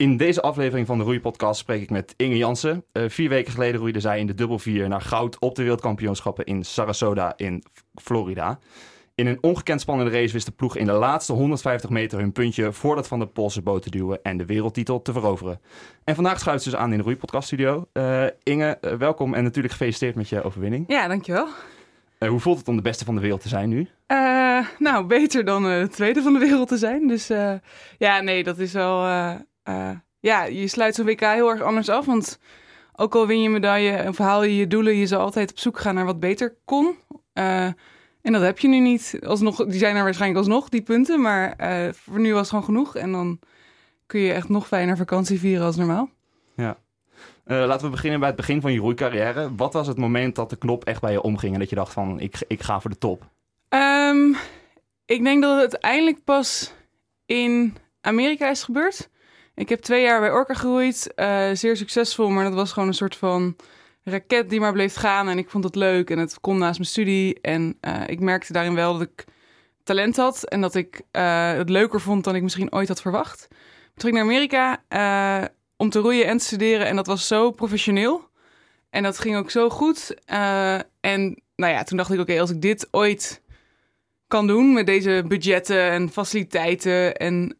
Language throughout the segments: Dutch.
In deze aflevering van de Roeipodcast spreek ik met Inge Jansen. Uh, vier weken geleden roeide zij in de dubbel vier naar goud op de wereldkampioenschappen in Sarasota in Florida. In een ongekend spannende race wist de ploeg in de laatste 150 meter hun puntje voordat van de Poolse boot te duwen en de wereldtitel te veroveren. En vandaag schuift ze dus aan in de Roeipodcast studio. Uh, Inge, uh, welkom en natuurlijk gefeliciteerd met je overwinning. Ja, dankjewel. Hoe voelt het om de beste van de wereld te zijn nu? nou, beter dan de tweede van de wereld te zijn. Dus ja, nee, dat is wel uh, ja, je sluit zo'n WK heel erg anders af. Want ook al win je medaille of haal je je doelen, je zal altijd op zoek gaan naar wat beter kon. Uh, en dat heb je nu niet. Alsnog, die zijn er waarschijnlijk alsnog, die punten. Maar uh, voor nu was het gewoon genoeg. En dan kun je echt nog fijner vakantie vieren als normaal. Ja. Uh, laten we beginnen bij het begin van je roeicarrière. Wat was het moment dat de knop echt bij je omging en dat je dacht van ik, ik ga voor de top? Um, ik denk dat het uiteindelijk pas in Amerika is gebeurd. Ik heb twee jaar bij Orca geroeid. Uh, zeer succesvol, maar dat was gewoon een soort van raket die maar bleef gaan. En ik vond het leuk en het kon naast mijn studie. En uh, ik merkte daarin wel dat ik talent had en dat ik uh, het leuker vond dan ik misschien ooit had verwacht. Ik ging naar Amerika om te roeien en te studeren en dat was zo professioneel. En dat ging ook zo goed. en nou ja, toen dacht ik, oké, als ik dit ooit kan doen met deze budgetten en faciliteiten en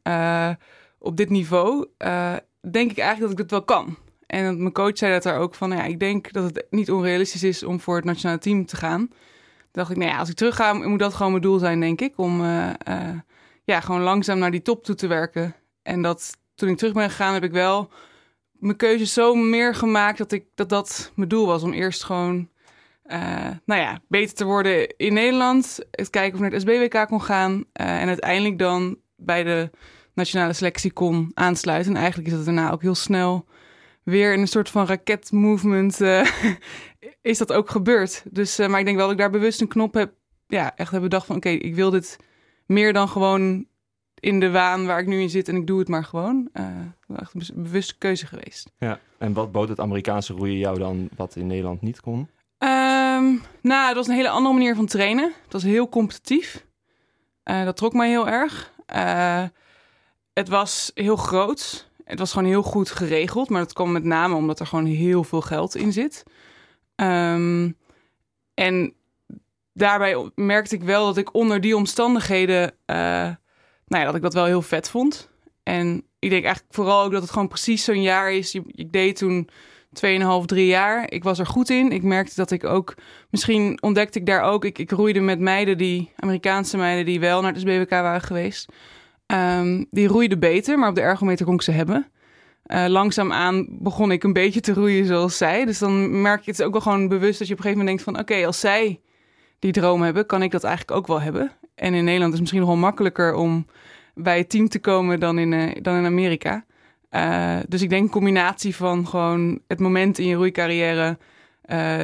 op dit niveau, uh, denk ik eigenlijk dat ik het wel kan. En mijn coach zei dat daar ook van, ja, ik denk dat het niet onrealistisch is om voor het nationale team te gaan. Toen dacht ik, nou ja, als ik terug ga, moet dat gewoon mijn doel zijn, denk ik. Om uh, uh, ja, gewoon langzaam naar die top toe te werken. En dat toen ik terug ben gegaan, heb ik wel mijn keuze zo meer gemaakt dat ik, dat, dat mijn doel was. Om eerst gewoon, nou ja, beter te worden in Nederland. Het kijken of ik naar het SBWK kon gaan. en uiteindelijk dan bij de nationale selectie kon aansluiten. En eigenlijk is dat daarna ook heel snel weer in een soort van raketmovement uh, is dat ook gebeurd. Dus, uh, maar ik denk wel dat ik daar bewust een knop heb, ja, echt heb bedacht van oké, okay, ik wil dit meer dan gewoon in de waan waar ik nu in zit en ik doe het maar gewoon. Uh, echt een bewuste keuze geweest. Ja, en wat bood het Amerikaanse roeien jou dan wat in Nederland niet kon? Um, nou, het was een hele andere manier van trainen. Het was heel competitief. dat trok mij heel erg het was heel groot. Het was gewoon heel goed geregeld. Maar dat kwam met name omdat er gewoon heel veel geld in zit. Um, en daarbij merkte ik wel dat ik onder die omstandigheden... Uh, nou ja, dat ik dat wel heel vet vond. En ik denk eigenlijk vooral ook dat het gewoon precies zo'n jaar is. Ik deed toen 2,5, 3 jaar. Ik was er goed in. Ik merkte dat ik ook... Misschien ontdekte ik daar ook... Ik, ik roeide met meiden die... Amerikaanse meiden die wel naar het SBWK waren geweest... Um, die roeide beter, maar op de ergometer kon ik ze hebben. Uh, langzaamaan begon ik een beetje te roeien zoals zij. Dus dan merk je het ook wel gewoon bewust dat je op een gegeven moment denkt van... oké, als zij die droom hebben, kan ik dat eigenlijk ook wel hebben. En in Nederland is het misschien nog wel makkelijker om bij het team te komen dan in, uh, dan in Amerika. Uh, dus ik denk een combinatie van gewoon het moment in je roeicarrière...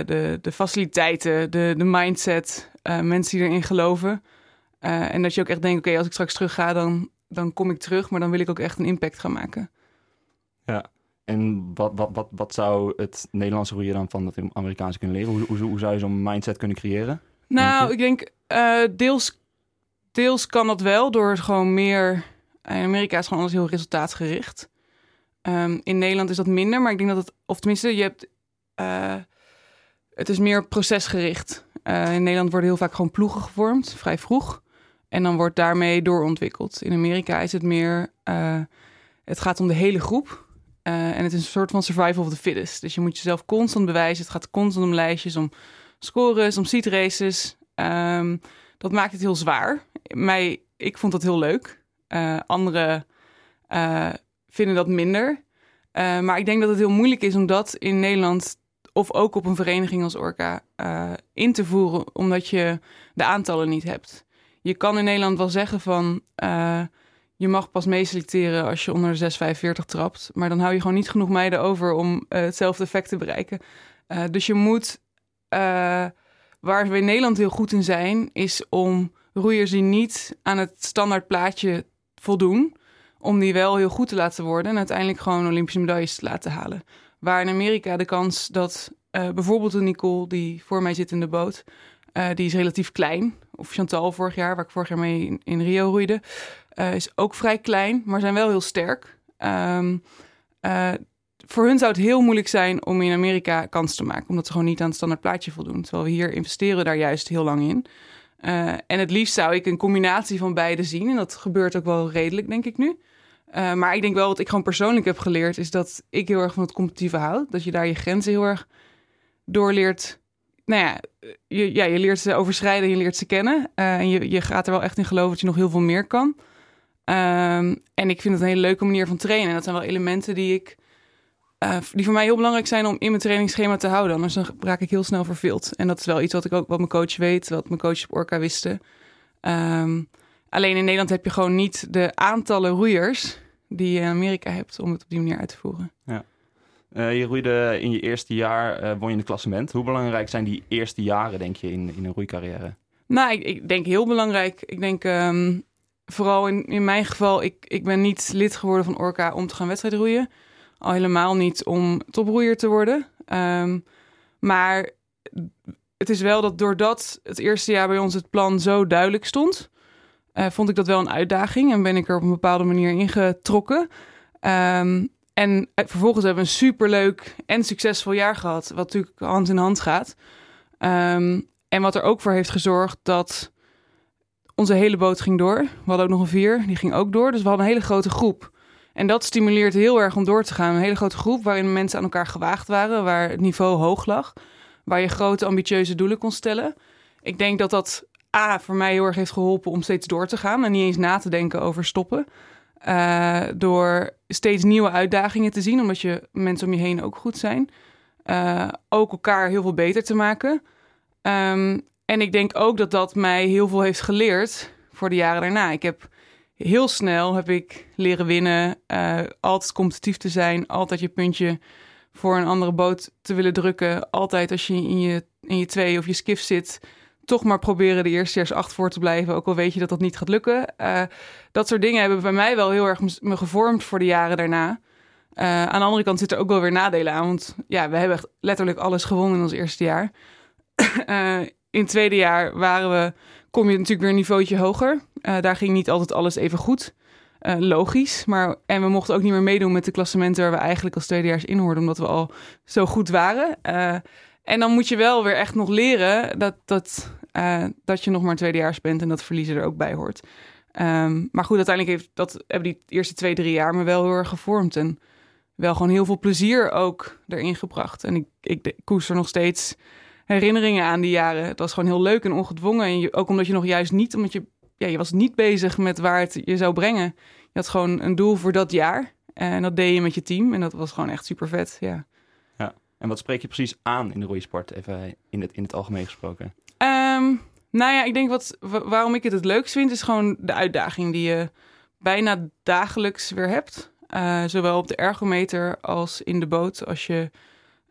de, de faciliteiten, de, de mindset, mensen die erin geloven... en dat je ook echt denkt, oké, als ik straks terug ga, dan dan kom ik terug, maar dan wil ik ook echt een impact gaan maken. Ja, en wat, wat, wat, wat zou het Nederlandse roeien dan van het Amerikaanse kunnen leren? Hoe, hoe, hoe zou je zo'n mindset kunnen creëren? Nou, ik denk uh, deels, deels kan dat wel door gewoon meer... In Amerika is gewoon alles heel resultaatgericht. Um, in Nederland is dat minder, maar ik denk dat het... Of tenminste, je hebt... Uh, het is meer procesgericht. Uh, in Nederland worden heel vaak gewoon ploegen gevormd, vrij vroeg. En dan wordt daarmee doorontwikkeld. In Amerika is het meer, uh, het gaat om de hele groep. Uh, en het is een soort van survival of the fittest. Dus je moet jezelf constant bewijzen. Het gaat constant om lijstjes, om scores, om seat races. Um, dat maakt het heel zwaar. Mij, ik vond dat heel leuk. Uh, anderen vinden dat minder. maar ik denk dat het heel moeilijk is om dat in Nederland of ook op een vereniging als Orca in te voeren, omdat je de aantallen niet hebt je kan in Nederland wel zeggen van uh, je mag pas meeselecteren als je onder de 6,45 trapt. Maar dan hou je gewoon niet genoeg meiden over om uh, hetzelfde effect te bereiken. Uh, dus je moet, waar we in Nederland heel goed in zijn, is om roeiers die niet aan het standaard plaatje voldoen, om die wel heel goed te laten worden en uiteindelijk gewoon Olympische medailles te laten halen. Waar in Amerika de kans dat bijvoorbeeld een Nicole, die voor mij zit in de boot, die is relatief klein. Of Chantal vorig jaar, waar ik vorig jaar mee in, Rio roeide, uh, is ook vrij klein, maar zijn wel heel sterk. Ehm, eh, voor hun zou het heel moeilijk zijn om in Amerika kans te maken, omdat ze gewoon niet aan het standaard plaatje voldoen. Terwijl we hier investeren daar juist heel lang in. Uh, en het liefst zou ik een combinatie van beide zien. En dat gebeurt ook wel redelijk, denk ik nu. Maar ik denk wel wat ik gewoon persoonlijk heb geleerd, is dat ik heel erg van het competitieve houd. Dat je daar je grenzen heel erg door leert. Nou ja, je, ja, je leert ze overschrijden, je leert ze kennen. Uh, en je, je gaat er wel echt in geloven dat je nog heel veel meer kan. Um, en ik vind het een hele leuke manier van trainen. En dat zijn wel elementen die ik. Uh, die voor mij heel belangrijk zijn om in mijn trainingsschema te houden. Anders dan raak ik heel snel verveeld. En dat is wel iets wat ik ook wat mijn coach weet, wat mijn coach op Orca wisten. Um, alleen in Nederland heb je gewoon niet de aantallen roeiers die je in Amerika hebt om het op die manier uit te voeren. Ja. Uh, je roeide in je eerste jaar, uh, won je het klassement. Hoe belangrijk zijn die eerste jaren, denk je, in, in een roeicarrière? Nou, ik, ik denk heel belangrijk. Ik denk um, vooral in, in mijn geval, ik, ik ben niet lid geworden van Orca om te gaan wedstrijden roeien. Al helemaal niet om toproeier te worden. Um, maar het is wel dat doordat het eerste jaar bij ons het plan zo duidelijk stond, uh, vond ik dat wel een uitdaging en ben ik er op een bepaalde manier ingetrokken. Um, en vervolgens hebben we een superleuk en succesvol jaar gehad, wat natuurlijk hand in hand gaat. Um, en wat er ook voor heeft gezorgd dat onze hele boot ging door. We hadden ook nog een vier, die ging ook door. Dus we hadden een hele grote groep. En dat stimuleert heel erg om door te gaan. Een hele grote groep waarin mensen aan elkaar gewaagd waren, waar het niveau hoog lag, waar je grote ambitieuze doelen kon stellen. Ik denk dat dat A, voor mij heel erg heeft geholpen om steeds door te gaan en niet eens na te denken over stoppen. Uh, door steeds nieuwe uitdagingen te zien, omdat je mensen om je heen ook goed zijn. Uh, ook elkaar heel veel beter te maken. Um, en ik denk ook dat dat mij heel veel heeft geleerd voor de jaren daarna. Ik heb heel snel heb ik leren winnen, uh, altijd competitief te zijn, altijd je puntje voor een andere boot te willen drukken. Altijd als je in je, in je twee of je skiff zit, toch maar proberen de eerste acht voor te blijven. Ook al weet je dat dat niet gaat lukken. Uh, dat soort dingen hebben bij mij wel heel erg me gevormd voor de jaren daarna. Uh, aan de andere kant zitten er ook wel weer nadelen aan. Want ja, we hebben echt letterlijk alles gewonnen in ons eerste jaar. uh, in het tweede jaar waren we, kom je natuurlijk weer een niveautje hoger. Daar ging niet altijd alles even goed. Logisch. Maar, en we mochten ook niet meer meedoen met de klassementen waar we eigenlijk als tweedejaars in hoorden, omdat we al zo goed waren. En dan moet je wel weer echt nog leren dat, dat, dat je nog maar tweedejaars bent en dat verliezen er ook bij hoort. Um, maar goed, uiteindelijk heeft dat, hebben die eerste twee, drie jaar me wel heel erg gevormd. En wel gewoon heel veel plezier ook erin gebracht. En ik, ik, koester nog steeds herinneringen aan die jaren. Het was gewoon heel leuk en ongedwongen. En ook omdat je nog juist niet, omdat je, ja, je was niet bezig met waar het je zou brengen. Je had gewoon een doel voor dat jaar. En dat deed je met je team. En dat was gewoon echt super vet. Ja. En wat spreek je precies aan in de roeisport? Even in het, in het algemeen gesproken. Um, nou ja, ik denk wat, waarom ik het het leukst vind, is gewoon de uitdaging die je bijna dagelijks weer hebt. Uh, zowel op de ergometer als in de boot. Als je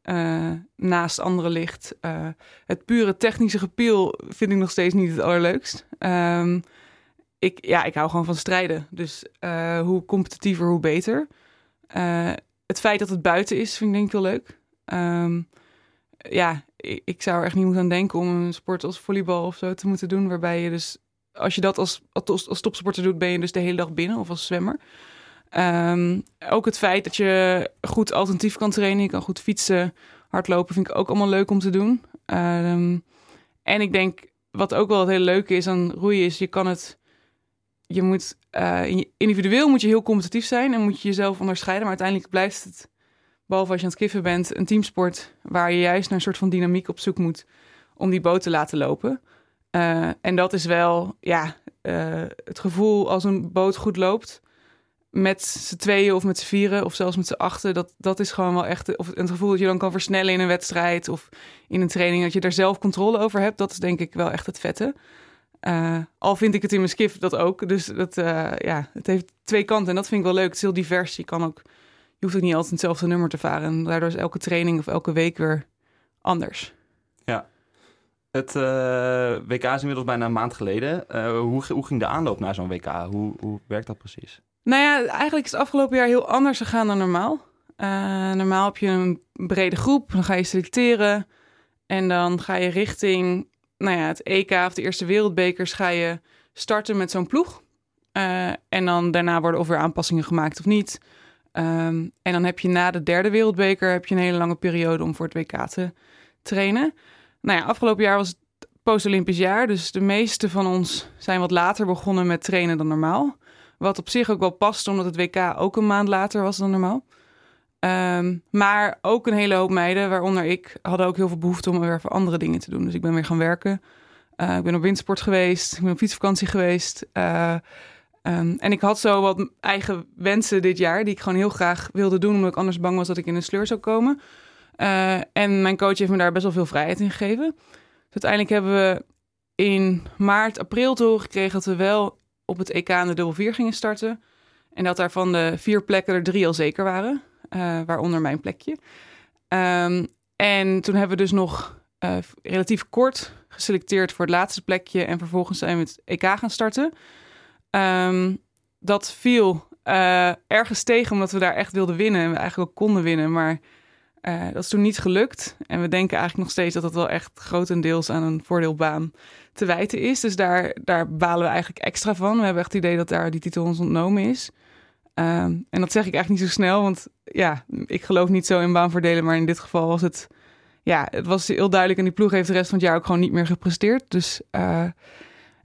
uh, naast anderen ligt. Uh, het pure technische gepiel vind ik nog steeds niet het allerleukst. Um, ik, ja, ik hou gewoon van strijden. Dus hoe competitiever, hoe beter. het feit dat het buiten is, vind ik denk ik heel leuk. Um, ja, ik, ik, zou er echt niet moeten aan denken om een sport als volleybal of zo te moeten doen. Waarbij je dus, als je dat als, als, topsporter doet, ben je dus de hele dag binnen of als zwemmer. Um, ook het feit dat je goed alternatief kan trainen. Je kan goed fietsen, hardlopen vind ik ook allemaal leuk om te doen. Um, en ik denk, wat ook wel het hele leuke is aan roeien, is je kan het... Je moet, uh, individueel moet je heel competitief zijn en moet je jezelf onderscheiden. Maar uiteindelijk blijft het, behalve als je aan het kiffen bent, een teamsport... waar je juist naar een soort van dynamiek op zoek moet om die boot te laten lopen. Uh, en dat is wel, ja, uh, het gevoel als een boot goed loopt met z'n tweeën of met z'n vieren of zelfs met z'n achten, dat, dat is gewoon wel echt of het gevoel dat je dan kan versnellen in een wedstrijd of in een training, dat je daar zelf controle over hebt, dat is denk ik wel echt het vette. Uh, al vind ik het in mijn skiff dat ook. Dus dat, ja, het heeft twee kanten en dat vind ik wel leuk. Het is heel divers. Je kan ook, hoeft ook niet altijd hetzelfde nummer te varen. En daardoor is elke training of elke week weer anders. Ja. Het uh, WK is inmiddels bijna een maand geleden. hoe, hoe ging de aanloop naar zo'n WK? Hoe, hoe werkt dat precies? Nou ja, eigenlijk is het afgelopen jaar heel anders gegaan dan normaal. Uh, normaal heb je een brede groep, dan ga je selecteren. En dan ga je richting nou ja, het EK of de Eerste Wereldbekers ga je starten met zo'n ploeg. En dan daarna worden of weer aanpassingen gemaakt of niet. Ehm, en dan heb je na de derde wereldbeker heb je een hele lange periode om voor het WK te trainen. Nou ja, afgelopen jaar was het post-Olympisch jaar. Dus de meeste van ons zijn wat later begonnen met trainen dan normaal. Wat op zich ook wel past, omdat het WK ook een maand later was dan normaal. Ehm, maar ook een hele hoop meiden, waaronder ik, hadden ook heel veel behoefte om weer voor andere dingen te doen. Dus ik ben weer gaan werken. Uh, ik ben op windsport geweest, ik ben op fietsvakantie geweest. Uh, um, en ik had zo wat eigen wensen dit jaar, die ik gewoon heel graag wilde doen, omdat ik anders bang was dat ik in een sleur zou komen. Uh, en mijn coach heeft me daar best wel veel vrijheid in gegeven. Dus uiteindelijk hebben we in maart, april te horen gekregen dat we wel op het EK aan de dubbel vier gingen starten. En dat daar van de vier plekken er drie al zeker waren, uh, waaronder mijn plekje. Um, en toen hebben we dus nog uh, relatief kort geselecteerd voor het laatste plekje. En vervolgens zijn we het EK gaan starten. Um, dat viel uh, ergens tegen, omdat we daar echt wilden winnen. En we eigenlijk ook konden winnen. Maar uh, dat is toen niet gelukt. En we denken eigenlijk nog steeds dat dat wel echt grotendeels aan een voordeelbaan te wijten is. Dus daar, daar balen we eigenlijk extra van. We hebben echt het idee dat daar die titel ons ontnomen is. Um, en dat zeg ik eigenlijk niet zo snel, want ja, ik geloof niet zo in baanvoordelen. Maar in dit geval was het, ja, het was heel duidelijk. En die ploeg heeft de rest van het jaar ook gewoon niet meer gepresteerd. Dus, uh,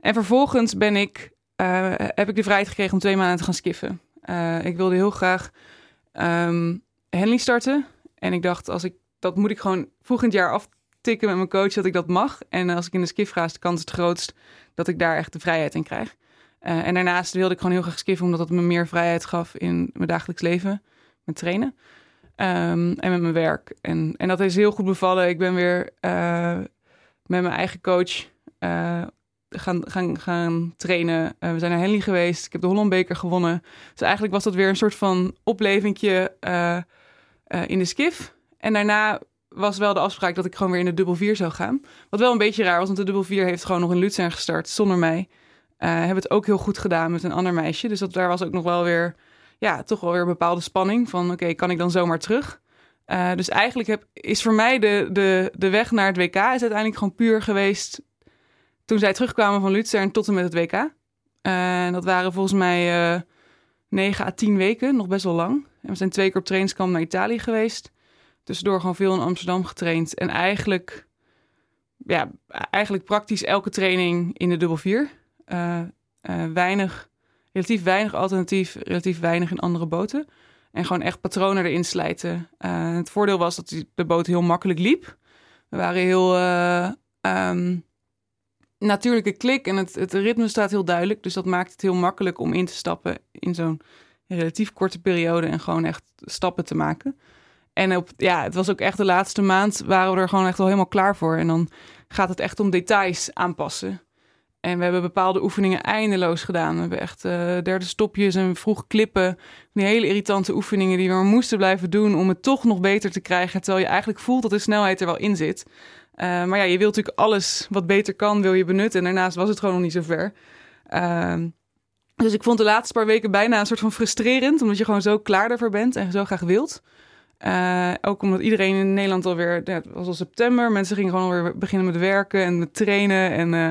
en vervolgens ben ik, uh, heb ik de vrijheid gekregen om twee maanden te gaan skiffen. Uh, ik wilde heel graag um, Henley starten. En ik dacht, als ik, dat moet ik gewoon het jaar aftikken met mijn coach dat ik dat mag. En als ik in de skif ga, is de kans het grootst dat ik daar echt de vrijheid in krijg. Uh, en daarnaast wilde ik gewoon heel graag skiffen, omdat het me meer vrijheid gaf in mijn dagelijks leven, met trainen um, en met mijn werk. En, en dat is heel goed bevallen. Ik ben weer met mijn eigen coach uh, gaan, gaan, gaan trainen. we zijn naar Henley geweest. Ik heb de Hollandbeker gewonnen. Dus eigenlijk was dat weer een soort van oplevingje uh, in de skif. En daarna was wel de afspraak dat ik gewoon weer in de dubbel vier zou gaan. Wat wel een beetje raar was, want de dubbel heeft gewoon nog in Luzern gestart zonder mij. Hebben het ook heel goed gedaan met een ander meisje. Dus dat, daar was ook nog wel weer, ja, toch wel weer een bepaalde spanning van, oké, kan ik dan zomaar terug? Dus eigenlijk heb, is voor mij de, de, de weg naar het WK is uiteindelijk gewoon puur geweest toen zij terugkwamen van Luzern tot en met het WK. Uh, dat waren volgens mij uh, 9 à 10 weken, nog best wel lang. En we zijn twee keer op trainingskamp naar Italië geweest. Tussendoor gewoon veel in Amsterdam getraind. En eigenlijk, ja, eigenlijk praktisch elke training in de dubbel vier. Uh, uh, weinig, relatief weinig alternatief, relatief weinig in andere boten. En gewoon echt patronen erin slijten. Het voordeel was dat de boot heel makkelijk liep. We waren heel um, natuurlijke klik en het, het ritme staat heel duidelijk. Dus dat maakt het heel makkelijk om in te stappen in zo'n relatief korte periode en gewoon echt stappen te maken. En op, ja, het was ook echt de laatste maand waren we er gewoon echt al helemaal klaar voor. En dan gaat het echt om details aanpassen. En we hebben bepaalde oefeningen eindeloos gedaan. We hebben echt uh, derde stopjes en vroeg klippen. Die hele irritante oefeningen die we maar moesten blijven doen om het toch nog beter te krijgen. Terwijl je eigenlijk voelt dat de snelheid er wel in zit. Uh, maar ja, je wilt natuurlijk alles wat beter kan, wil je benutten. En daarnaast was het gewoon nog niet zo ver. Uh, dus ik vond de laatste paar weken bijna een soort van frustrerend, omdat je gewoon zo klaar daarvoor bent en zo graag wilt. Uh, ook omdat iedereen in Nederland alweer, ja, het was al september, mensen gingen gewoon alweer beginnen met werken en met trainen. En, uh,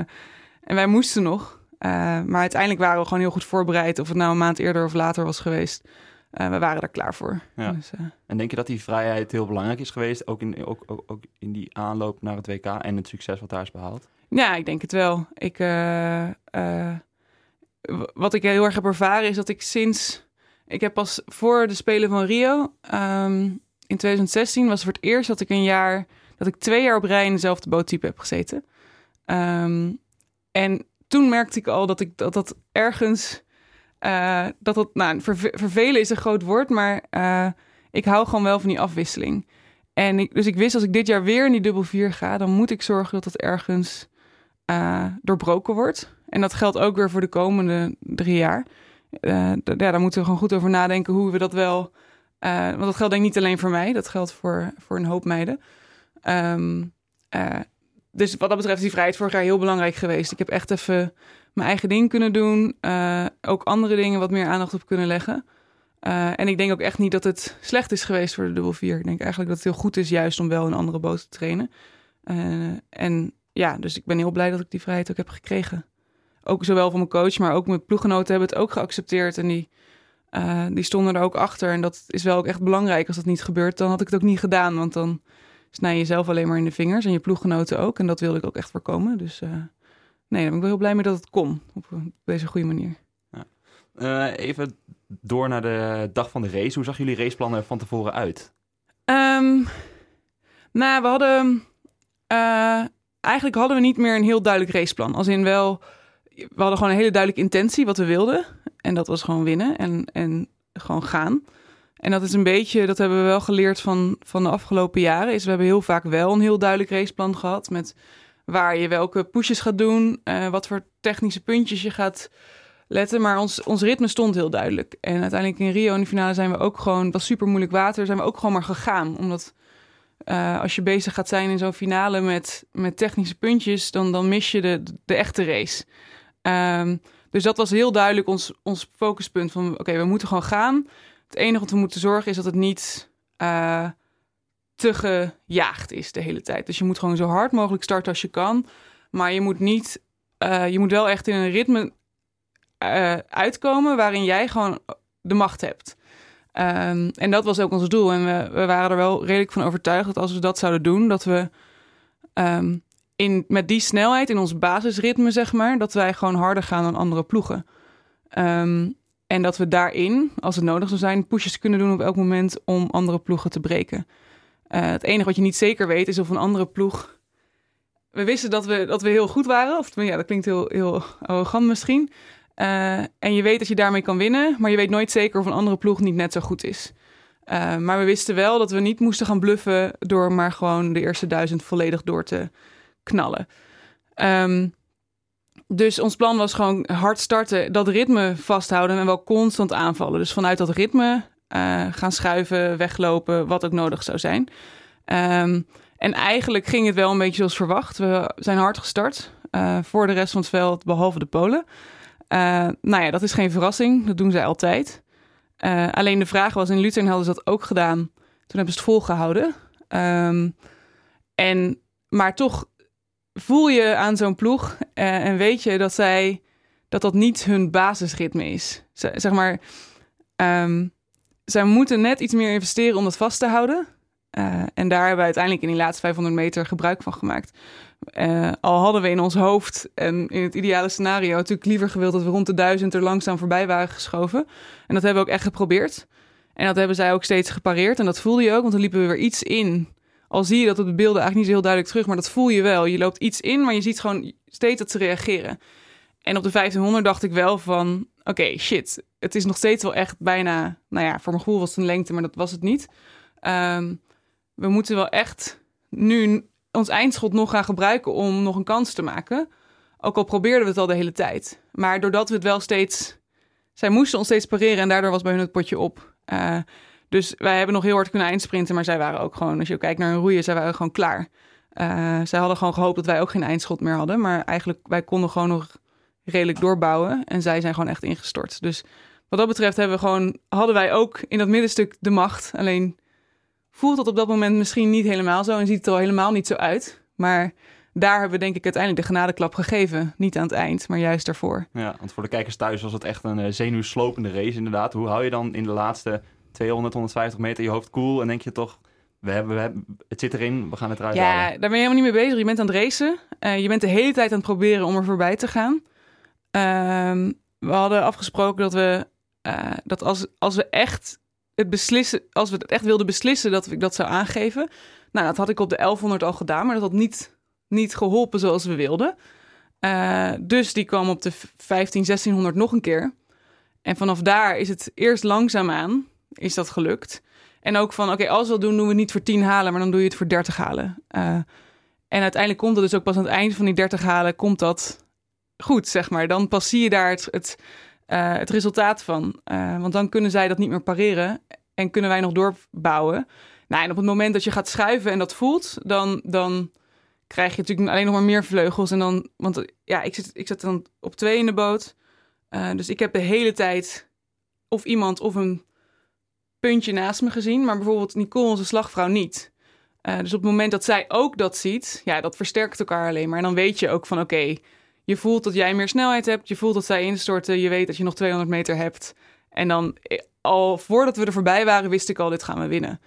en wij moesten nog. Maar uiteindelijk waren we gewoon heel goed voorbereid, of het nou een maand eerder of later was geweest. We waren er klaar voor. Ja. Dus, en denk je dat die vrijheid heel belangrijk is geweest, ook in, ook, ook, ook in die aanloop naar het WK en het succes wat daar is behaald? Ja, ik denk het wel. Ik wat ik heel erg heb ervaren is dat ik sinds. Ik heb pas voor de Spelen van Rio um, in 2016 was voor het eerst dat ik een jaar. dat ik twee jaar op rij in dezelfde boottype heb gezeten. Um, en toen merkte ik al dat ik dat, dat ergens. Uh, dat dat. Nou, verve vervelen is een groot woord, maar uh, ik hou gewoon wel van die afwisseling. En dus ik wist als ik dit jaar weer in die dubbel vier ga, dan moet ik zorgen dat het ergens uh, doorbroken wordt. En dat geldt ook weer voor de komende drie jaar. Ja, daar moeten we gewoon goed over nadenken hoe we dat wel. Want dat geldt denk ik niet alleen voor mij, dat geldt voor, voor een hoop meiden. Uh, dus wat dat betreft is die vrijheid vorig jaar heel belangrijk geweest. Ik heb echt even mijn eigen ding kunnen doen. ook andere dingen wat meer aandacht op kunnen leggen. en ik denk ook echt niet dat het slecht is geweest voor de dubbel vier. Ik denk eigenlijk dat het heel goed is juist om wel een andere boot te trainen. en ja, dus ik ben heel blij dat ik die vrijheid ook heb gekregen ook zowel van mijn coach, maar ook mijn ploeggenoten hebben het ook geaccepteerd. En die, die stonden er ook achter. En dat is wel ook echt belangrijk. Als dat niet gebeurt, dan had ik het ook niet gedaan. Want dan snij je jezelf alleen maar in de vingers. En je ploeggenoten ook. En dat wilde ik ook echt voorkomen. Dus nee, daar ben ik wel heel blij mee dat het kon. Op deze goede manier. Ja. Uh, even door naar de dag van de race. Hoe zag jullie raceplannen van tevoren uit? Um, nou, we hadden... eigenlijk hadden we niet meer een heel duidelijk raceplan. Als in wel... We hadden gewoon een hele duidelijke intentie wat we wilden. En dat was gewoon winnen en, en gewoon gaan. En dat is een beetje, dat hebben we wel geleerd van, van de afgelopen jaren. Is we hebben heel vaak wel een heel duidelijk raceplan gehad. Met waar je welke pushes gaat doen. Uh, wat voor technische puntjes je gaat letten. Maar ons, ons ritme stond heel duidelijk. En uiteindelijk in Rio in de finale zijn we ook gewoon, het was super moeilijk water, zijn we ook gewoon maar gegaan. Omdat uh, als je bezig gaat zijn in zo'n finale met, met technische puntjes, dan, dan mis je de, de echte race. Um, dus dat was heel duidelijk ons, ons focuspunt van oké, we moeten gewoon gaan. Het enige wat we moeten zorgen is dat het niet uh, te gejaagd is de hele tijd. Dus je moet gewoon zo hard mogelijk starten als je kan. Maar je moet niet, uh, je moet wel echt in een ritme uh, uitkomen waarin jij gewoon de macht hebt. Um, en dat was ook ons doel. En we, we, waren er wel redelijk van overtuigd dat als we dat zouden doen, dat we um, in, met die snelheid in ons basisritme, zeg maar, dat wij gewoon harder gaan dan andere ploegen. Um, en dat we daarin, als het nodig zou zijn, pushes kunnen doen op elk moment om andere ploegen te breken. Uh, het enige wat je niet zeker weet is of een andere ploeg. We wisten dat we, dat we heel goed waren. Of ja, dat klinkt heel, heel arrogant misschien. Uh, en je weet dat je daarmee kan winnen, maar je weet nooit zeker of een andere ploeg niet net zo goed is. Uh, maar we wisten wel dat we niet moesten gaan bluffen door maar gewoon de eerste duizend volledig door te knallen. Um, dus ons plan was gewoon hard starten, dat ritme vasthouden en wel constant aanvallen. Dus vanuit dat ritme uh, gaan schuiven, weglopen, wat ook nodig zou zijn. Um, en eigenlijk ging het wel een beetje zoals verwacht. We zijn hard gestart uh, voor de rest van het veld, behalve de Polen. Uh, nou ja, dat is geen verrassing. Dat doen zij altijd. alleen de vraag was, in Lutern hadden ze dat ook gedaan. Toen hebben ze het volgehouden. Um, en, maar toch voel je aan zo'n ploeg en weet je dat zij dat dat niet hun basisritme is. Zeg maar, um, zij moeten net iets meer investeren om dat vast te houden. Uh, en daar hebben we uiteindelijk in die laatste 500 meter gebruik van gemaakt. Uh, al hadden we in ons hoofd en in het ideale scenario natuurlijk liever gewild dat we rond de duizend er langzaam voorbij waren geschoven. En dat hebben we ook echt geprobeerd. En dat hebben zij ook steeds gepareerd. En dat voelde je ook, want dan liepen we weer iets in al zie je dat op de beelden eigenlijk niet zo heel duidelijk terug, maar dat voel je wel. Je loopt iets in, maar je ziet gewoon steeds dat ze reageren. En op de 1500 dacht ik wel van, oké, shit, het is nog steeds wel echt bijna, nou ja, voor mijn gevoel was het een lengte, maar dat was het niet. Um, we moeten wel echt nu ons eindschot nog gaan gebruiken om nog een kans te maken. Ook al probeerden we het al de hele tijd. Maar doordat we het wel steeds, zij moesten ons steeds pareren en daardoor was bij hun het potje op. Uh, dus wij hebben nog heel hard kunnen eindsprinten, maar zij waren ook gewoon, als je kijkt naar een roeien, zij waren gewoon klaar. Uh, zij hadden gewoon gehoopt dat wij ook geen eindschot meer hadden, maar eigenlijk wij konden gewoon nog redelijk doorbouwen en zij zijn gewoon echt ingestort. Dus wat dat betreft hebben we gewoon, hadden wij ook in dat middenstuk de macht. Alleen voelt dat op dat moment misschien niet helemaal zo en ziet het er al helemaal niet zo uit. Maar daar hebben we denk ik uiteindelijk de genadeklap gegeven. Niet aan het eind, maar juist daarvoor. Ja, want voor de kijkers thuis was het echt een uh, zenuwslopende race inderdaad. Hoe hou je dan in de laatste 200, 150 meter je hoofd koel. En denk je toch, we hebben, we hebben, het zit erin, we gaan het eruit ja, halen. daar ben je helemaal niet mee bezig. Je bent aan het racen. Uh, je bent de hele tijd aan het proberen om er voorbij te gaan. Uh, we hadden afgesproken dat we, uh, dat als, als we echt het beslissen, als we het echt wilden beslissen, dat ik dat zou aangeven. Nou, dat had ik op de 1100 al gedaan, maar dat had niet, niet geholpen zoals we wilden. Uh, dus die kwam op de 15, 1600 nog een keer. En vanaf daar is het eerst langzaamaan is dat gelukt. En ook van, oké, als we het doen, doen we het niet voor 10 halen, maar dan doe je het voor 30 halen. Uh, en uiteindelijk komt het dus ook pas aan het eind van die 30 halen, komt dat goed, zeg maar. Dan pas zie je daar het, het, uh, het resultaat van. Uh, want dan kunnen zij dat niet meer pareren en kunnen wij nog doorbouwen. Nou, en op het moment dat je gaat schuiven en dat voelt, dan, dan krijg je natuurlijk alleen nog maar meer vleugels. En dan, want ja, ik zit, ik zit dan op twee in de boot. dus ik heb de hele tijd of iemand of een puntje naast me gezien, maar bijvoorbeeld Nicole, onze slagvrouw, niet. Dus op het moment dat zij ook dat ziet, ja, dat versterkt elkaar alleen maar. En dan weet je ook van, oké, je voelt dat jij meer snelheid hebt, je voelt dat zij instorten, je weet dat je nog 200 meter hebt. En dan, eh, al voordat we er voorbij waren, wist ik al, dit gaan we winnen.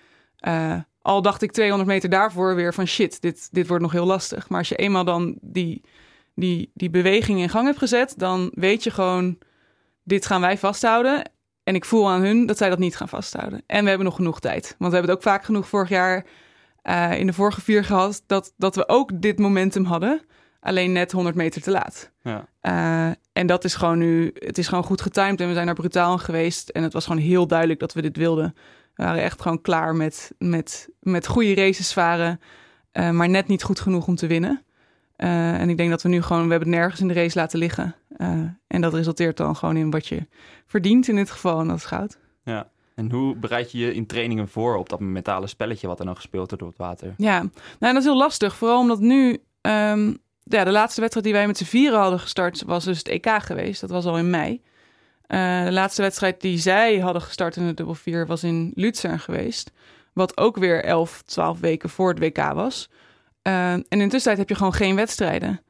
Uh, al dacht ik 200 meter daarvoor weer van shit, dit, dit wordt nog heel lastig. Maar als je eenmaal dan die, die, die beweging in gang hebt gezet, dan weet je gewoon, dit gaan wij vasthouden. En ik voel aan hun dat zij dat niet gaan vasthouden. En we hebben nog genoeg tijd. Want we hebben het ook vaak genoeg vorig jaar uh, in de vorige vier gehad, dat, dat we ook dit momentum hadden. Alleen net 100 meter te laat. Ja. Uh, en dat is gewoon nu, het is gewoon goed getimed en we zijn er brutaal geweest. En het was gewoon heel duidelijk dat we dit wilden. We waren echt gewoon klaar met, met, met goede races varen, uh, maar net niet goed genoeg om te winnen. Uh, en ik denk dat we nu gewoon, we hebben het nergens in de race laten liggen. en dat resulteert dan gewoon in wat je verdient in dit geval, en dat is goud. Ja. En hoe bereid je je in trainingen voor op dat mentale spelletje wat er dan gespeeld wordt op het water? Ja, nou, dat is heel lastig. Vooral omdat nu um, ja, de laatste wedstrijd die wij met z'n vieren hadden gestart was dus het EK geweest. Dat was al in mei. Uh, de laatste wedstrijd die zij hadden gestart in de dubbel vier was in Luzern geweest. Wat ook weer 11, 12 weken voor het WK was. Uh, en in tussentijd heb je gewoon geen wedstrijden.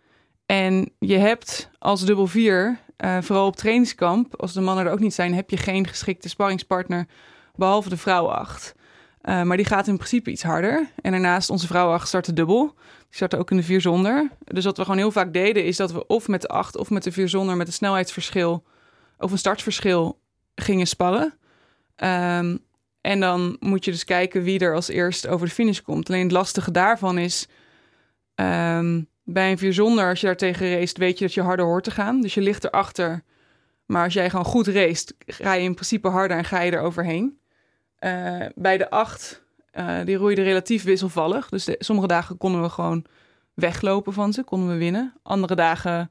En je hebt als dubbel vier, uh, vooral op trainingskamp, als de mannen er ook niet zijn, heb je geen geschikte sparringspartner, behalve de vrouwenacht. Uh, maar die gaat in principe iets harder. En daarnaast, onze vrouwenacht startte dubbel. Die startte ook in de vier zonder. Dus wat we gewoon heel vaak deden, is dat we of met de acht of met de vier zonder met een snelheidsverschil of een startverschil gingen sparren. Um, en dan moet je dus kijken wie er als eerst over de finish komt. Alleen het lastige daarvan is, um, bij een vier zonder, als je daar tegen race, weet je dat je harder hoort te gaan. Dus je ligt erachter. Maar als jij gewoon goed race, ga je in principe harder en ga je er overheen. Uh, bij de acht, uh, die roeide relatief wisselvallig. Dus sommige dagen konden we gewoon weglopen van ze, konden we winnen. Andere dagen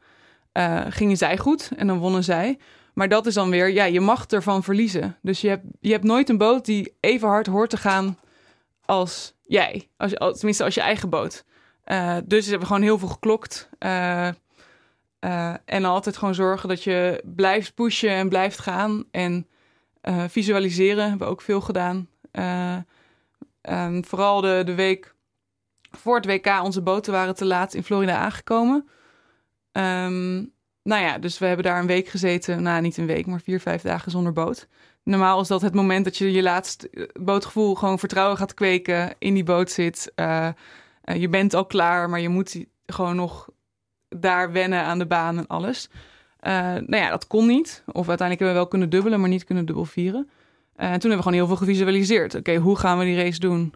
uh, gingen zij goed en dan wonnen zij. Maar dat is dan weer, ja, je mag ervan verliezen. Dus je hebt, je hebt nooit een boot die even hard hoort te gaan als jij. Als, tenminste, als je eigen boot. Uh, dus hebben we gewoon heel veel geklokt. En altijd gewoon zorgen dat je blijft pushen en blijft gaan. En visualiseren hebben we ook veel gedaan. Um, vooral de, de week voor het WK, onze boten waren te laat in Florida aangekomen. Um, nou ja, dus we hebben daar een week gezeten. Nou, niet een week, maar vier, vijf dagen zonder boot. Normaal is dat het moment dat je je laatste bootgevoel gewoon vertrouwen gaat kweken, in die boot zit. Uh, uh, je bent al klaar, maar je moet gewoon nog daar wennen aan de baan en alles. Nou ja, dat kon niet. Of uiteindelijk hebben we wel kunnen dubbelen, maar niet kunnen dubbel vieren. En toen hebben we gewoon heel veel gevisualiseerd. Oké, hoe gaan we die race doen?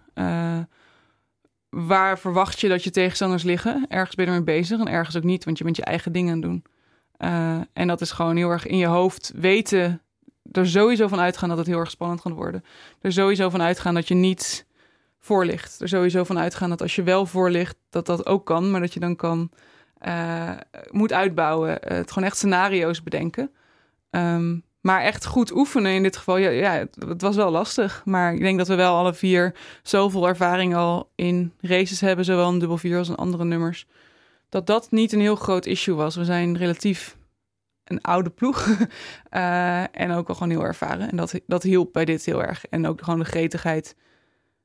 waar verwacht je dat je tegenstanders liggen? Ergens ben je ermee bezig en ergens ook niet, want je bent je eigen dingen aan het doen. Uh, en dat is gewoon heel erg in je hoofd weten, er sowieso van uitgaan dat het heel erg spannend gaat worden. Er sowieso van uitgaan dat je niet voor ligt. Er sowieso van uitgaan dat als je wel voor ligt, dat dat ook kan, maar dat je dan kan, uh, moet uitbouwen. Het gewoon echt scenario's bedenken. Um, maar echt goed oefenen in dit geval, ja, ja het, was wel lastig. Maar ik denk dat we wel alle vier zoveel ervaring al in races hebben, zowel in dubbel vier als in andere nummers dat dat niet een heel groot issue was. We zijn relatief een oude ploeg uh, en ook wel gewoon heel ervaren. En dat, dat hielp bij dit heel erg. En ook gewoon de gretigheid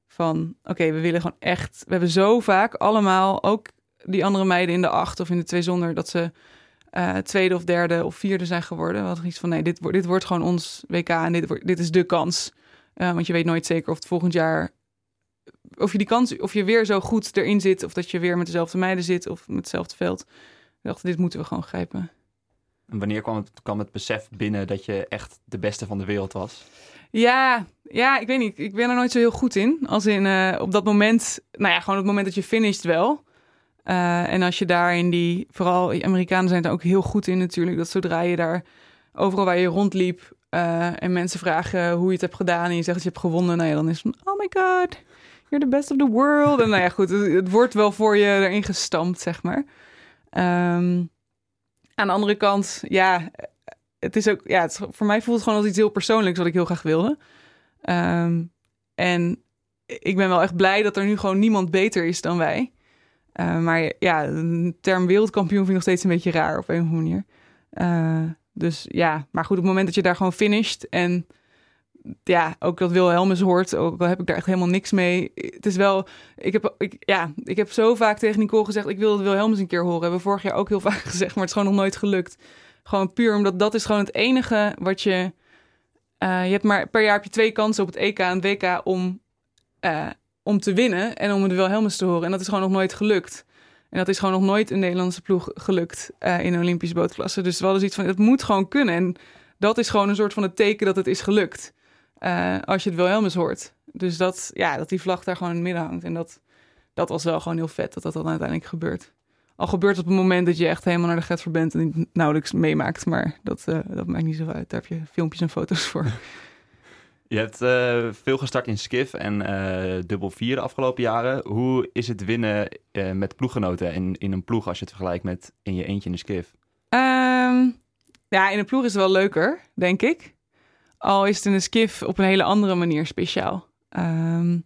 van, oké, we willen gewoon echt... We hebben zo vaak allemaal, ook die andere meiden in de acht of in de twee zonder... dat ze uh, tweede of derde of vierde zijn geworden. We hadden iets van, nee, dit, dit wordt gewoon ons WK en dit, wordt, dit is de kans. Uh, want je weet nooit zeker of het volgend jaar of je die kans, of je weer zo goed erin zit, of dat je weer met dezelfde meiden zit of met hetzelfde veld. Ik dacht, dit moeten we gewoon grijpen. En wanneer kwam het, kwam het besef binnen dat je echt de beste van de wereld was? Ja, ja, ik weet niet. Ik ben er nooit zo heel goed in. Als in uh, op dat moment, nou ja, gewoon het moment dat je finisht wel. Uh, en als je daar in die, vooral Amerikanen zijn er ook heel goed in natuurlijk, dat zodra je daar overal waar je rondliep uh, en mensen vragen hoe je het hebt gedaan en je zegt dat je hebt gewonnen, nou ja, dan is het van, oh my god, you're the best of the world. En nou ja, goed, het, wordt wel voor je erin gestampt, zeg maar. Um, aan de andere kant, ja, het is ook, ja, het, voor mij voelt het gewoon als iets heel persoonlijks wat ik heel graag wilde. Um, en ik ben wel echt blij dat er nu gewoon niemand beter is dan wij. Uh, maar ja, de term wereldkampioen vind ik nog steeds een beetje raar op een of andere manier. Uh, dus ja, maar goed, op het moment dat je daar gewoon finisht en ja, ook dat Wilhelmus hoort, ook al heb ik daar echt helemaal niks mee. Het is wel, ik heb, ik, ja, ik heb zo vaak tegen Nicole gezegd, ik wil het Wilhelmus een keer horen. Hebben we vorig jaar ook heel vaak gezegd, maar het is gewoon nog nooit gelukt. Gewoon puur omdat dat is gewoon het enige wat je, Uh, je hebt maar per jaar heb je twee kansen op het EK en het WK om, om te winnen en om de Wilhelmus te horen. En dat is gewoon nog nooit gelukt. En dat is gewoon nog nooit een Nederlandse ploeg gelukt uh, in een Olympische bootklasse. Dus we hadden zoiets van, het moet gewoon kunnen. En dat is gewoon een soort van het teken dat het is gelukt. als je het Wilhelmus hoort. Dus dat, ja, dat die vlag daar gewoon in het midden hangt. En dat, dat was wel gewoon heel vet dat dat dan uiteindelijk gebeurt. Al gebeurt het op het moment dat je echt helemaal naar de get voor bent en het nauwelijks meemaakt. Maar dat, uh, dat maakt niet zo uit. Daar heb je filmpjes en foto's voor. Je hebt uh, veel gestart in skiff en uh, dubbel vier de afgelopen jaren. Hoe is het winnen met ploeggenoten in, in een ploeg als je het vergelijkt met in je eentje in de skiff? Um, ja, in een ploeg is het wel leuker, denk ik. Al is het in een skiff op een hele andere manier speciaal. Um,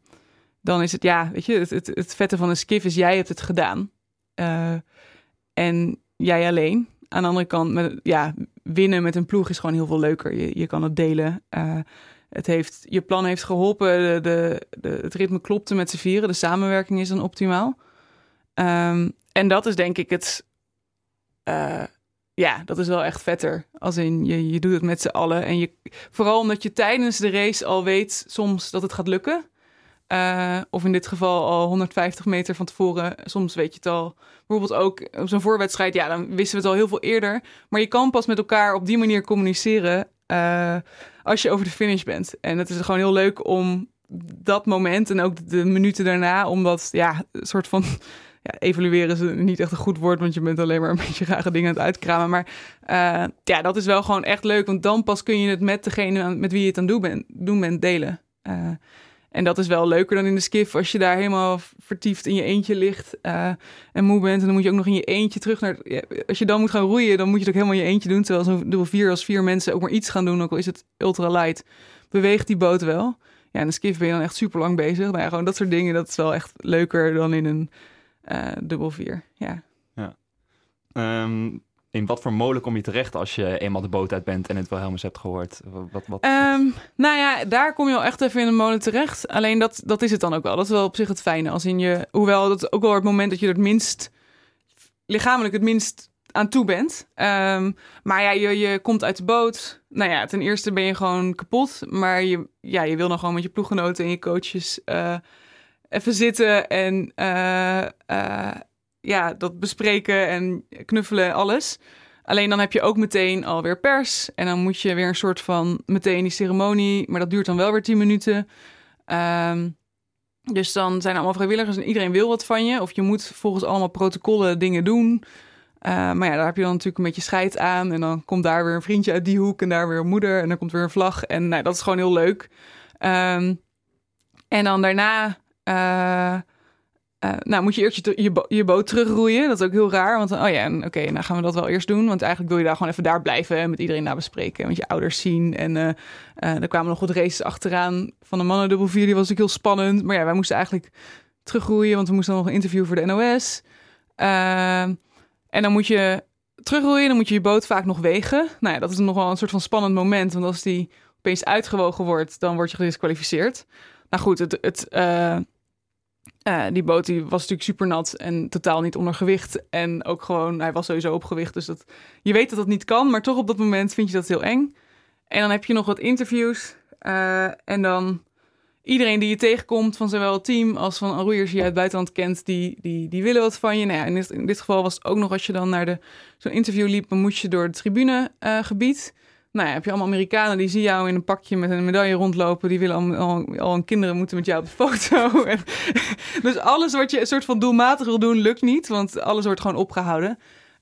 dan is het, ja, weet je, het, het, vette van een skiff is jij hebt het gedaan. En jij alleen. Aan de andere kant, met, ja, winnen met een ploeg is gewoon heel veel leuker. Je, je kan het delen. Het heeft, je plan heeft geholpen. De, de, het ritme klopte met z'n vieren. De samenwerking is dan optimaal. Um, en dat is denk ik het... Uh, ja, dat is wel echt vetter. Als in, je, je doet het met z'n allen. En je, vooral omdat je tijdens de race al weet soms dat het gaat lukken. Uh, of in dit geval al 150 meter van tevoren. Soms weet je het al. Bijvoorbeeld ook op zo'n voorwedstrijd. Ja, dan wisten we het al heel veel eerder. Maar je kan pas met elkaar op die manier communiceren. Uh, als je over de finish bent. En het is gewoon heel leuk om dat moment en ook de minuten daarna. Om dat, ja, een soort van. Ja, evalueren is niet echt een goed woord, want je bent alleen maar een beetje rare dingen aan het uitkramen. Maar uh, ja, dat is wel gewoon echt leuk, want dan pas kun je het met degene met wie je het aan doen bent, doen bent delen. Uh, en dat is wel leuker dan in de skiff als je daar helemaal vertiefd in je eentje ligt uh, en moe bent. En dan moet je ook nog in je eentje terug naar... Als je dan moet gaan roeien, dan moet je het ook helemaal in je eentje doen. Terwijl zo'n dubbel vier als vier mensen ook maar iets gaan doen, ook al is het ultra light, beweegt die boot wel. Ja, in de skiff ben je dan echt super lang bezig. Nou ja, gewoon dat soort dingen, dat is wel echt leuker dan in een uh, dubbel vier. Ja. ja. Um, in wat voor molen kom je terecht als je eenmaal de boot uit bent en het Wilhelmus hebt gehoord? Wat, wat, um, nou ja, daar kom je al echt even in een molen terecht. Alleen dat, dat is het dan ook wel. Dat is wel op zich het fijne. Als in je, hoewel dat ook wel het moment dat je het minst lichamelijk het minst aan toe bent. Um, maar ja, je, je komt uit de boot. Nou ja, ten eerste ben je gewoon kapot. Maar je, ja, je wil dan gewoon met je ploeggenoten en je coaches uh, even zitten en uh, ja, dat bespreken en knuffelen en alles. Alleen dan heb je ook meteen alweer pers. En dan moet je weer een soort van meteen die ceremonie. Maar dat duurt dan wel weer 10 minuten. Um, dus dan zijn allemaal vrijwilligers en iedereen wil wat van je. Of je moet volgens allemaal protocollen dingen doen. Uh, maar ja, daar heb je dan natuurlijk een beetje scheid aan. En dan komt daar weer een vriendje uit die hoek en daar weer een moeder. En dan komt weer een vlag. En nou, dat is gewoon heel leuk. Um, en dan daarna... Uh, uh, nou, moet je eerst je, je, boot terugroeien. Dat is ook heel raar. Want oh ja, oké, okay, nou gaan we dat wel eerst doen. Want eigenlijk wil je daar gewoon even daar blijven en met iedereen naar bespreken. Met je ouders zien. En uh, uh, er kwamen nog wat races achteraan van de mannen dubbel vier. Die was ook heel spannend. Maar ja, wij moesten eigenlijk terugroeien, want we moesten nog een interview voor de NOS. en dan moet je terugroeien, dan moet je je boot vaak nog wegen. Nou ja, dat is nog wel een soort van spannend moment. Want als die opeens uitgewogen wordt, dan word je gedisqualificeerd. Nou goed, het... het uh, die boot die was natuurlijk super nat en totaal niet onder gewicht. En ook gewoon, hij was sowieso op gewicht. Dus dat, je weet dat dat niet kan, maar toch op dat moment vind je dat heel eng. En dan heb je nog wat interviews. Uh, en dan iedereen die je tegenkomt, van zowel het team als van roeiers die je uit het buitenland kent, die, die, die willen wat van je. Nou ja, in, dit, in dit geval was het ook nog als je dan naar zo'n interview liep, dan moest je door het tribunegebied. Uh, nou ja, heb je allemaal Amerikanen die zien jou in een pakje met een medaille rondlopen. Die willen al, al, kinderen moeten met jou op de foto. dus alles wat je een soort van doelmatig wil doen, lukt niet. Want alles wordt gewoon opgehouden.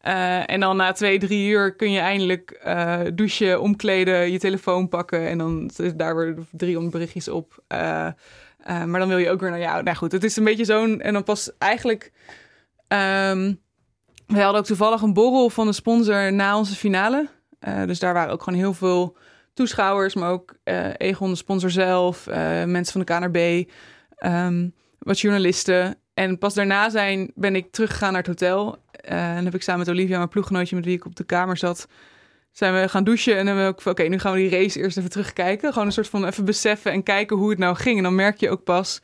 Uh, en dan na twee, drie uur kun je eindelijk uh, douchen, omkleden, je telefoon pakken. En dan is daar weer drie berichtjes op. Uh, maar dan wil je ook weer naar jou. Nou goed, het is een beetje zo'n... En dan pas eigenlijk... Um, we hadden ook toevallig een borrel van de sponsor na onze finale. Uh, dus daar waren ook gewoon heel veel toeschouwers, maar ook uh, Egon, de sponsor zelf, uh, mensen van de KNRB, um, wat journalisten. En pas daarna zijn, ben ik teruggegaan naar het hotel. en heb ik samen met Olivia, mijn ploeggenootje met wie ik op de kamer zat, zijn we gaan douchen. En dan hebben we ook oké, nu gaan we die race eerst even terugkijken. Gewoon een soort van even beseffen en kijken hoe het nou ging. En dan merk je ook pas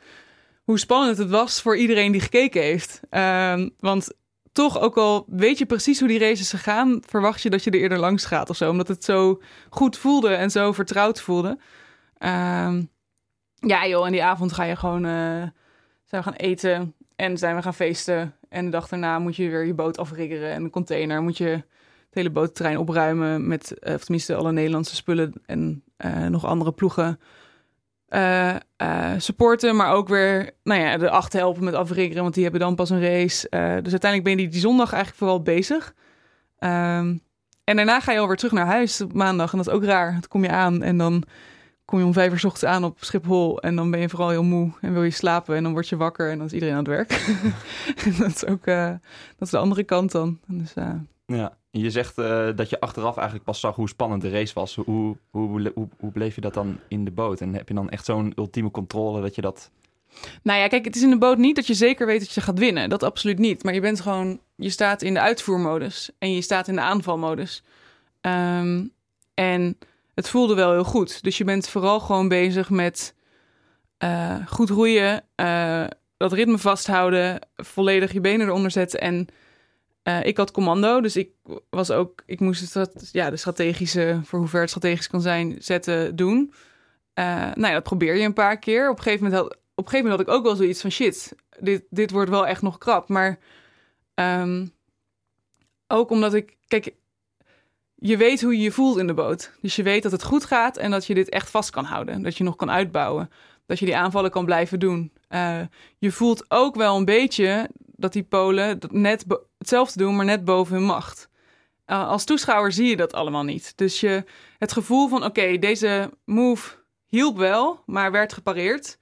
hoe spannend het was voor iedereen die gekeken heeft. Um, want toch, ook al weet je precies hoe die race is gegaan, verwacht je dat je er eerder langs gaat of zo. Omdat het zo goed voelde en zo vertrouwd voelde. Ehm, ja, joh, en die avond ga je gewoon uh, zijn we gaan eten en zijn we gaan feesten. En de dag daarna moet je weer je boot afriggeren en een container. Moet je het hele bootterrein opruimen met, uh, of tenminste alle Nederlandse spullen en uh, nog andere ploegen uh, supporten. Maar ook weer, nou ja, de acht helpen met afriggeren, want die hebben dan pas een race. dus uiteindelijk ben je die, zondag eigenlijk vooral bezig. Um, en daarna ga je alweer terug naar huis op maandag. En dat is ook raar. Dan kom je aan en dan kom je om vijf uur ochtends aan op Schiphol en dan ben je vooral heel moe en wil je slapen en dan word je wakker en dan is iedereen aan het werk. dat is ook dat is de andere kant dan. Dus. Ja, je zegt uh, dat je achteraf eigenlijk pas zag hoe spannend de race was. Hoe, hoe, hoe, hoe bleef je dat dan in de boot? En heb je dan echt zo'n ultieme controle dat je dat... Nou ja, kijk, het is in de boot niet dat je zeker weet dat je gaat winnen. Dat absoluut niet. Maar je bent gewoon, je staat in de uitvoermodus en je staat in de aanvalmodus. Um, en het voelde wel heel goed. Dus je bent vooral gewoon bezig met uh, goed roeien, uh, dat ritme vasthouden, volledig je benen eronder zetten. En uh, ik had commando, dus ik was ook, ik moest het, ja, de strategische, voor hoe ver het strategisch kan zijn, zetten, doen. nou ja, dat probeer je een paar keer. Op een gegeven moment had, op gegeven moment had ik ook wel zoiets van shit, dit, dit wordt wel echt nog krap. Maar um, ook omdat ik, kijk, je weet hoe je je voelt in de boot. Dus je weet dat het goed gaat en dat je dit echt vast kan houden. Dat je nog kan uitbouwen. Dat je die aanvallen kan blijven doen. Uh, je voelt ook wel een beetje dat die Polen net hetzelfde doen, maar net boven hun macht. Uh, als toeschouwer zie je dat allemaal niet. Dus je, het gevoel van: oké, deze move hielp wel, maar werd gepareerd.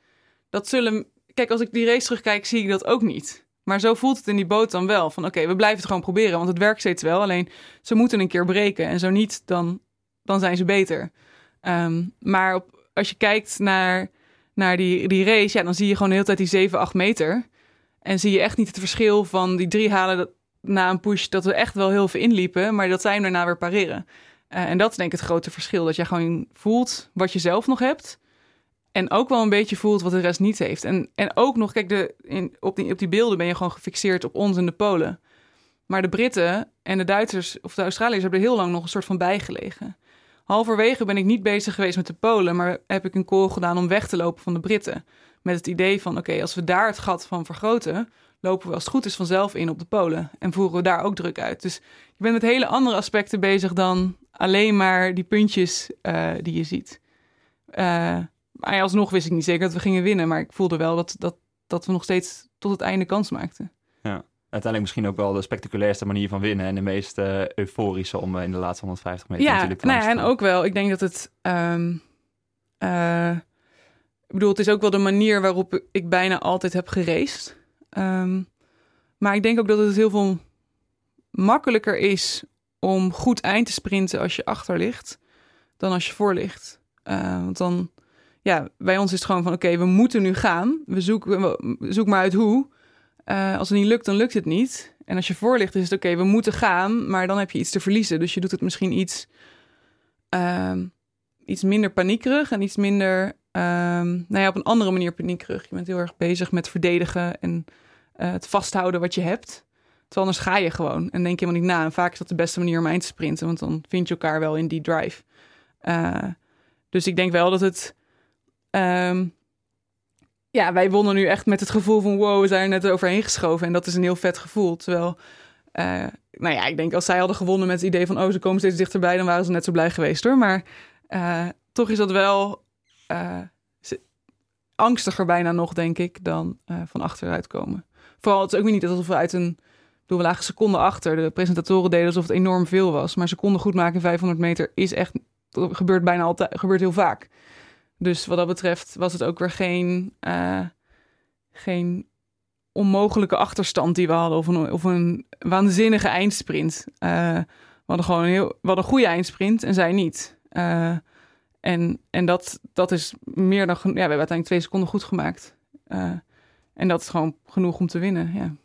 Dat zullen. Kijk, als ik die race terugkijk, zie ik dat ook niet. Maar zo voelt het in die boot dan wel. Van oké, we blijven het gewoon proberen, want het werkt steeds wel. Alleen ze moeten een keer breken. En zo niet, dan, dan zijn ze beter. Um, maar als je kijkt naar, naar die, die race, ja, dan zie je gewoon de hele tijd die 7, 8 meter. En zie je echt niet het verschil van die drie halen na een push, dat we echt wel heel veel inliepen. Maar dat zij daarna weer pareren. Uh, en dat is denk ik het grote verschil. Dat je gewoon voelt wat je zelf nog hebt. En ook wel een beetje voelt wat de rest niet heeft. En, en ook nog, kijk, de, in, op, die, op die beelden ben je gewoon gefixeerd op ons en de Polen. Maar de Britten en de Duitsers of de Australiërs hebben er heel lang nog een soort van bijgelegen. Halverwege ben ik niet bezig geweest met de Polen, maar heb ik een call gedaan om weg te lopen van de Britten. Met het idee van, oké, als we daar het gat van vergroten, lopen we als het goed is vanzelf in op de Polen. En voeren we daar ook druk uit. Dus je bent met hele andere aspecten bezig dan alleen maar die puntjes uh, die je ziet. Uh, maar alsnog wist ik niet zeker dat we gingen winnen. Maar ik voelde wel dat, dat, dat we nog steeds tot het einde kans maakten. Ja, uiteindelijk misschien ook wel de spectaculairste manier van winnen. En de meest uh, euforische om in de laatste 150 meter ja, natuurlijk te nou ja, en ook wel. Ik denk dat het... Um, uh, ik bedoel, het is ook wel de manier waarop ik bijna altijd heb geraced. Um, maar ik denk ook dat het heel veel makkelijker is om goed eind te sprinten als je achter ligt, dan als je voor ligt. Uh, want dan ja, bij ons is het gewoon van oké, we moeten nu gaan. We zoeken, we, zoek maar uit hoe. Uh, als het niet lukt, dan lukt het niet. En als je voor ligt, is het oké, we moeten gaan, maar dan heb je iets te verliezen. Dus je doet het misschien iets, uh, iets minder paniekerig en iets minder, nou ja, op een andere manier paniekerig. Je bent heel erg bezig met verdedigen en uh, het vasthouden wat je hebt. Terwijl anders ga je gewoon en denk helemaal niet na. En vaak is dat de beste manier om eind te sprinten, want dan vind je elkaar wel in die drive. Uh, dus ik denk wel dat het Um, ja, wij wonnen nu echt met het gevoel van wow, we zijn er net overheen geschoven. En dat is een heel vet gevoel. Terwijl, uh, nou ja, ik denk als zij hadden gewonnen met het idee van oh, ze komen steeds dichterbij, dan waren ze net zo blij geweest hoor. Maar toch is dat wel angstiger bijna nog, denk ik, dan van achteruit komen. Vooral, het is ook weer niet alsof we uit een. Bedoel, we lagen seconden achter. De presentatoren deden alsof het enorm veel was. Maar seconden goed maken in 500 meter is echt. Gebeurt bijna altijd. gebeurt heel vaak. Dus wat dat betreft was het ook weer geen, uh, geen onmogelijke achterstand die we hadden. Of een, of een waanzinnige eindsprint. Uh, we hadden gewoon een, heel, een goede eindsprint en zij niet. Uh, en en dat, dat is meer dan... Ja, we hebben uiteindelijk twee seconden goed gemaakt. En dat is gewoon genoeg om te winnen, ja.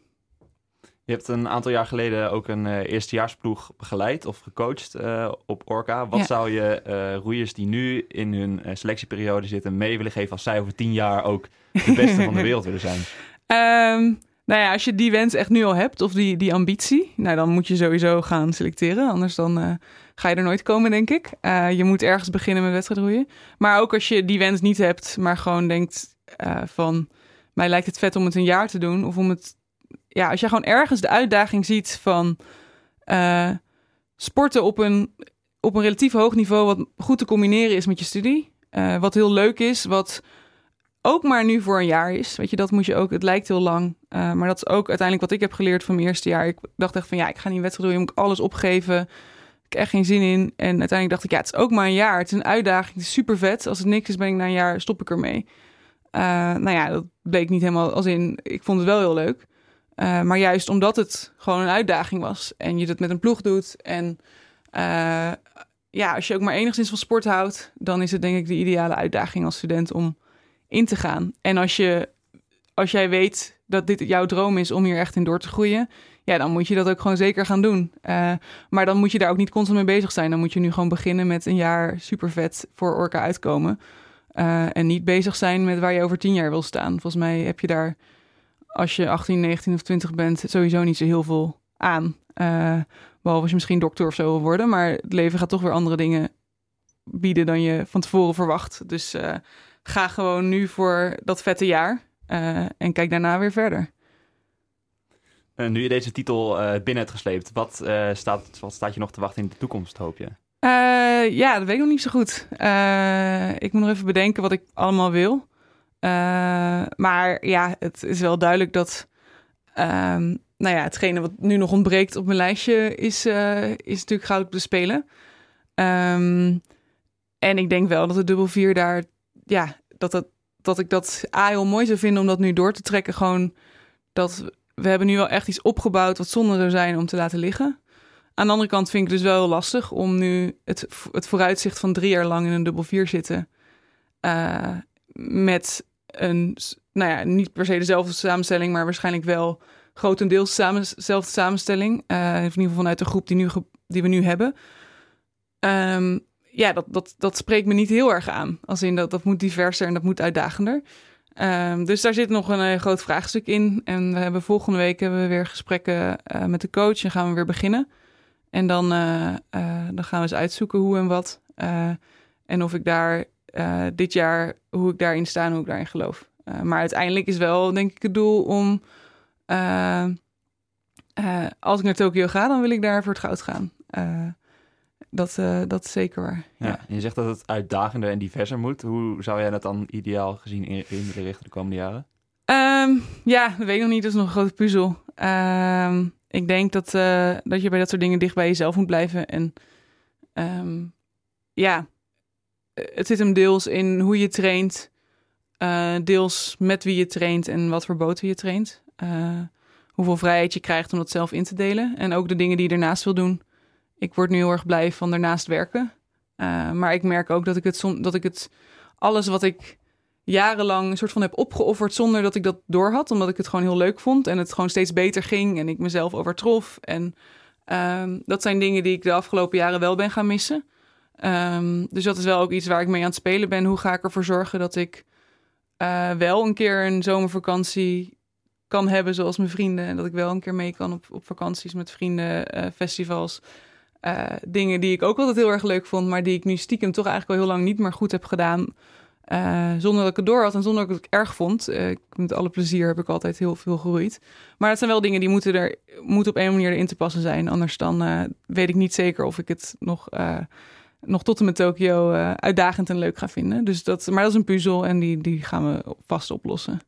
Je hebt een aantal jaar geleden ook een uh, eerstejaarsploeg begeleid of gecoacht uh, op Orca. Wat ja. zou je uh, roeiers die nu in hun selectieperiode zitten mee willen geven als zij over tien jaar ook de beste van de wereld willen zijn? Um, Nou ja, als je die wens echt nu al hebt, of die, die ambitie, nou dan moet je sowieso gaan selecteren. Anders dan ga je er nooit komen, denk ik. Je moet ergens beginnen met wedstrijdroeien. Maar ook als je die wens niet hebt, maar gewoon denkt van... mij lijkt het vet om het een jaar te doen. Of om het... Ja, als je gewoon ergens de uitdaging ziet van... sporten op een, op een relatief hoog niveau... wat goed te combineren is met je studie. wat heel leuk is, wat ook maar nu voor een jaar is. Weet je, dat moet je ook. Het lijkt heel lang. Uh, maar dat is ook uiteindelijk wat ik heb geleerd van mijn eerste jaar. Ik dacht echt van ja, ik ga niet wedstrijd doen. Je moet alles opgeven. Ik heb echt geen zin in. En uiteindelijk dacht ik, ja, het is ook maar een jaar. Het is een uitdaging. Het is super vet. Als het niks is, ben ik na een jaar, stop ik ermee. Uh, nou ja, dat bleek niet helemaal als in. Ik vond het wel heel leuk. Uh, maar juist omdat het gewoon een uitdaging was. En je dat met een ploeg doet. En ja, als je ook maar enigszins van sport houdt, dan is het denk ik de ideale uitdaging als student om in te gaan. En als, je, als jij weet dat dit jouw droom is om hier echt in door te groeien, ja, dan moet je dat ook gewoon zeker gaan doen. Maar dan moet je daar ook niet constant mee bezig zijn. Dan moet je nu gewoon beginnen met een jaar super vet voor Orca uitkomen. Uh, en niet bezig zijn met waar je over tien jaar wil staan. Volgens mij heb je daar, als je 18, 19 of 20 bent, sowieso niet zo heel veel aan. Uh, behalve als je misschien dokter of zo wil worden. Maar het leven gaat toch weer andere dingen bieden dan je van tevoren verwacht. Dus ga gewoon nu voor dat vette jaar en kijk daarna weer verder. Uh, nu je deze titel binnen hebt gesleept, wat, staat, wat staat je nog te wachten in de toekomst, hoop je? Ja, dat weet ik nog niet zo goed. ik moet nog even bedenken wat ik allemaal wil. maar ja, het is wel duidelijk dat ehm, nou ja, hetgene wat nu nog ontbreekt op mijn lijstje is, is natuurlijk goud op de Spelen. Um, en ik denk wel dat de dubbel vier daar ja, dat, dat, dat ik dat A heel mooi zou vinden om dat nu door te trekken. Gewoon dat we hebben nu wel echt iets opgebouwd wat zonde zou zijn om te laten liggen. Aan de andere kant vind ik het dus wel lastig om nu het, het vooruitzicht van drie jaar lang in een dubbel vier zitten. Uh, met een, nou ja, niet per se dezelfde samenstelling, maar waarschijnlijk wel grotendeels dezelfde samenstelling. Uh, in ieder geval vanuit de groep die, nu, die we nu hebben. Um, ja, dat, dat, dat spreekt me niet heel erg aan. Als in dat, dat moet diverser en dat moet uitdagender. Um, dus daar zit nog een, een, groot vraagstuk in. En we hebben volgende week hebben we weer gesprekken met de coach en gaan we weer beginnen. En dan, uh, uh, dan gaan we eens uitzoeken hoe en wat. en of ik daar dit jaar, hoe ik daarin sta en hoe ik daarin geloof. maar uiteindelijk is wel, denk ik, het doel om. als ik naar Tokio ga, dan wil ik daar voor het goud gaan. Dat, dat is zeker waar. Ja. Je zegt dat het uitdagender en diverser moet. Hoe zou jij dat dan ideaal gezien inrichten de komende jaren? Um, ja, dat weet ik nog niet. Dat is nog een grote puzzel. Um, ik denk dat, uh, dat je bij dat soort dingen dicht bij jezelf moet blijven. En um, ja, het zit hem deels in hoe je traint. Uh, deels met wie je traint en wat voor boten je traint. hoeveel vrijheid je krijgt om dat zelf in te delen. En ook de dingen die je ernaast wil doen ik word nu heel erg blij van daarnaast werken. Maar ik merk ook dat ik het, som, dat ik het alles wat ik jarenlang een soort van heb opgeofferd zonder dat ik dat doorhad, omdat ik het gewoon heel leuk vond en het gewoon steeds beter ging en ik mezelf overtrof. En um, dat zijn dingen die ik de afgelopen jaren wel ben gaan missen. Um, dus dat is wel ook iets waar ik mee aan het spelen ben. Hoe ga ik ervoor zorgen dat ik uh, wel een keer een zomervakantie kan hebben zoals mijn vrienden en dat ik wel een keer mee kan op, op vakanties met vrienden, uh, festivals. Uh, dingen die ik ook altijd heel erg leuk vond, maar die ik nu stiekem toch eigenlijk al heel lang niet meer goed heb gedaan. Uh, zonder dat ik het door had en zonder dat ik het erg vond. Uh, met alle plezier heb ik altijd heel veel geroeid. Maar dat zijn wel dingen die moeten, er, moeten op een manier erin te passen zijn. Anders dan weet ik niet zeker of ik het nog, nog tot en met Tokio uitdagend en leuk ga vinden. Dus dat, maar dat is een puzzel en die, die gaan we vast oplossen.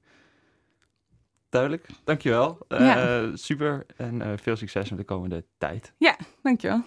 Duidelijk, dankjewel. Ja. super en veel succes met de komende tijd. Ja, dankjewel.